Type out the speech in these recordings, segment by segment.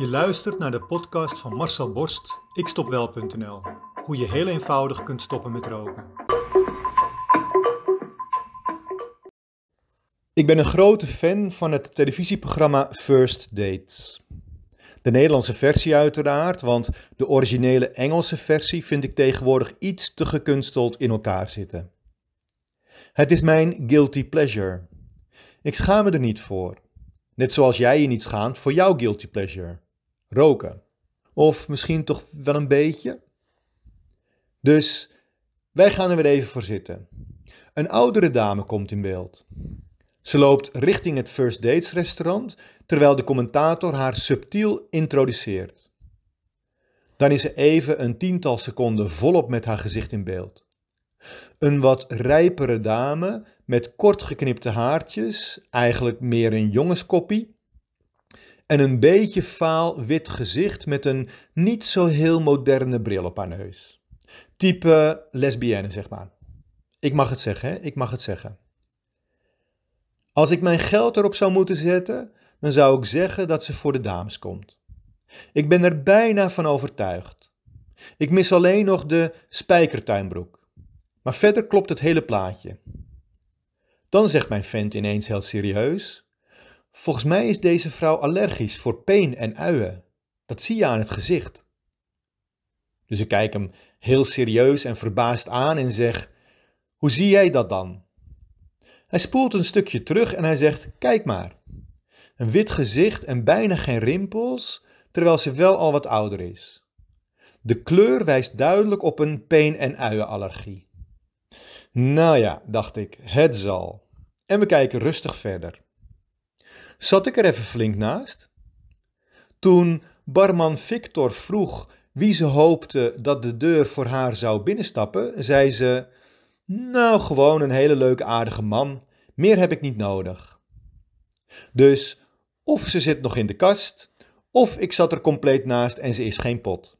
Je luistert naar de podcast van Marcel Borst, ikstopwel.nl. Hoe je heel eenvoudig kunt stoppen met roken. Ik ben een grote fan van het televisieprogramma First Dates. De Nederlandse versie uiteraard, want de originele Engelse versie vind ik tegenwoordig iets te gekunsteld in elkaar zitten. Het is mijn guilty pleasure. Ik schaam me er niet voor. Net zoals jij je niet schaamt voor jouw guilty pleasure. Roken. Of misschien toch wel een beetje? Dus wij gaan er weer even voor zitten. Een oudere dame komt in beeld. Ze loopt richting het First Dates restaurant terwijl de commentator haar subtiel introduceert. Dan is ze even een tiental seconden volop met haar gezicht in beeld. Een wat rijpere dame met kort geknipte haartjes, eigenlijk meer een jongenskoppie, en een beetje vaal wit gezicht met een niet zo heel moderne bril op haar neus. Type lesbienne, zeg maar. Ik mag het zeggen, hè? ik mag het zeggen. Als ik mijn geld erop zou moeten zetten, dan zou ik zeggen dat ze voor de dames komt. Ik ben er bijna van overtuigd. Ik mis alleen nog de spijkertuinbroek. Maar verder klopt het hele plaatje. Dan zegt mijn vent ineens heel serieus: Volgens mij is deze vrouw allergisch voor peen en uien. Dat zie je aan het gezicht. Dus ik kijk hem heel serieus en verbaasd aan en zeg: Hoe zie jij dat dan? Hij spoelt een stukje terug en hij zegt: Kijk maar. Een wit gezicht en bijna geen rimpels, terwijl ze wel al wat ouder is. De kleur wijst duidelijk op een peen- en uienallergie. Nou ja, dacht ik, het zal. En we kijken rustig verder. Zat ik er even flink naast? Toen barman Victor vroeg wie ze hoopte dat de deur voor haar zou binnenstappen, zei ze: Nou, gewoon een hele leuke aardige man. Meer heb ik niet nodig. Dus of ze zit nog in de kast, of ik zat er compleet naast en ze is geen pot.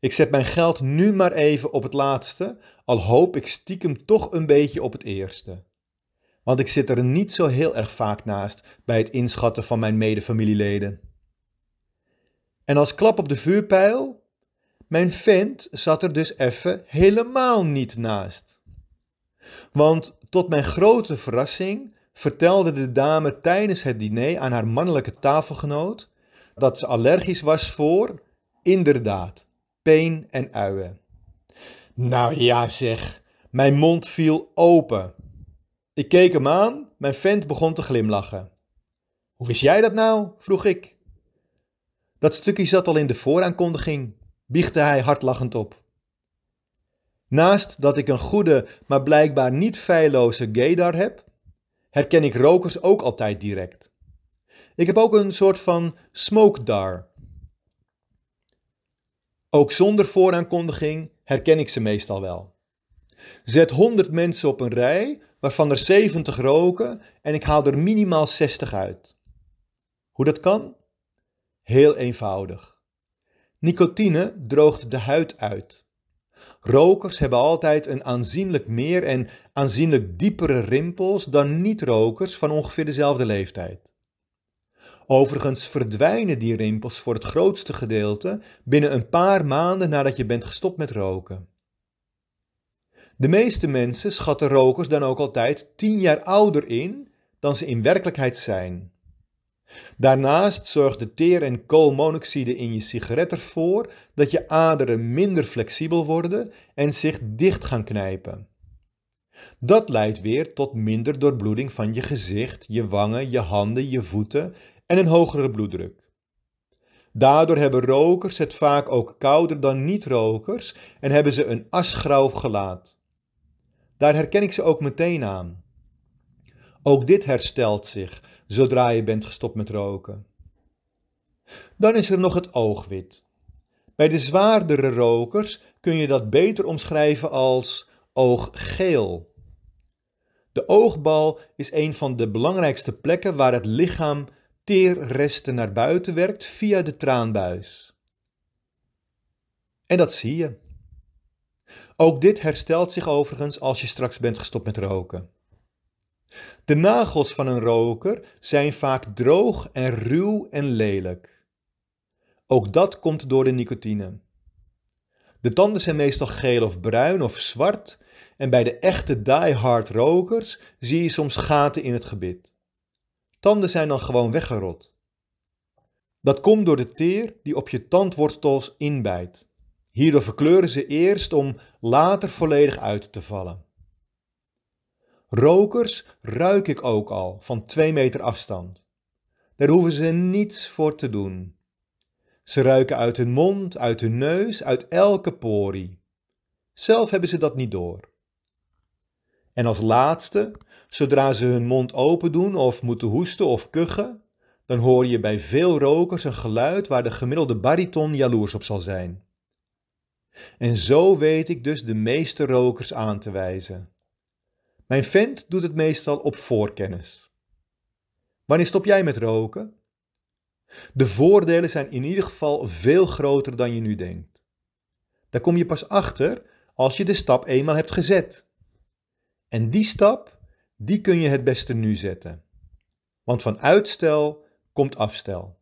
Ik zet mijn geld nu maar even op het laatste, al hoop ik stiekem toch een beetje op het eerste. Want ik zit er niet zo heel erg vaak naast bij het inschatten van mijn medefamilieleden. En als klap op de vuurpijl, mijn vent zat er dus even helemaal niet naast. Want tot mijn grote verrassing vertelde de dame tijdens het diner aan haar mannelijke tafelgenoot dat ze allergisch was voor, inderdaad, peen en uien. Nou ja, zeg, mijn mond viel open. Ik keek hem aan, mijn vent begon te glimlachen. Hoe wist jij dat nou? vroeg ik. Dat stukje zat al in de vooraankondiging, biechtte hij hardlachend op. Naast dat ik een goede, maar blijkbaar niet feilloze gaydar heb, herken ik rokers ook altijd direct. Ik heb ook een soort van smokedar. Ook zonder vooraankondiging herken ik ze meestal wel. Zet 100 mensen op een rij, waarvan er 70 roken en ik haal er minimaal 60 uit. Hoe dat kan? Heel eenvoudig. Nicotine droogt de huid uit. Rokers hebben altijd een aanzienlijk meer en aanzienlijk diepere rimpels dan niet-rokers van ongeveer dezelfde leeftijd. Overigens verdwijnen die rimpels voor het grootste gedeelte binnen een paar maanden nadat je bent gestopt met roken. De meeste mensen schatten rokers dan ook altijd 10 jaar ouder in dan ze in werkelijkheid zijn. Daarnaast zorgt de teer- en koolmonoxide in je sigaret ervoor dat je aderen minder flexibel worden en zich dicht gaan knijpen. Dat leidt weer tot minder doorbloeding van je gezicht, je wangen, je handen, je voeten en een hogere bloeddruk. Daardoor hebben rokers het vaak ook kouder dan niet-rokers en hebben ze een asgrauw gelaat. Daar herken ik ze ook meteen aan. Ook dit herstelt zich zodra je bent gestopt met roken. Dan is er nog het oogwit. Bij de zwaardere rokers kun je dat beter omschrijven als ooggeel. De oogbal is een van de belangrijkste plekken waar het lichaam teerresten naar buiten werkt via de traanbuis. En dat zie je. Ook dit herstelt zich overigens als je straks bent gestopt met roken. De nagels van een roker zijn vaak droog en ruw en lelijk. Ook dat komt door de nicotine. De tanden zijn meestal geel of bruin of zwart en bij de echte die-hard rokers zie je soms gaten in het gebit. Tanden zijn dan gewoon weggerot. Dat komt door de teer die op je tandwortels inbijt. Hierdoor verkleuren ze eerst om later volledig uit te vallen. Rokers ruik ik ook al van twee meter afstand. Daar hoeven ze niets voor te doen. Ze ruiken uit hun mond, uit hun neus, uit elke porie. Zelf hebben ze dat niet door. En als laatste, zodra ze hun mond open doen of moeten hoesten of kuchen, dan hoor je bij veel rokers een geluid waar de gemiddelde bariton jaloers op zal zijn. En zo weet ik dus de meeste rokers aan te wijzen. Mijn vent doet het meestal op voorkennis. Wanneer stop jij met roken? De voordelen zijn in ieder geval veel groter dan je nu denkt. Daar kom je pas achter als je de stap eenmaal hebt gezet. En die stap, die kun je het beste nu zetten. Want van uitstel komt afstel.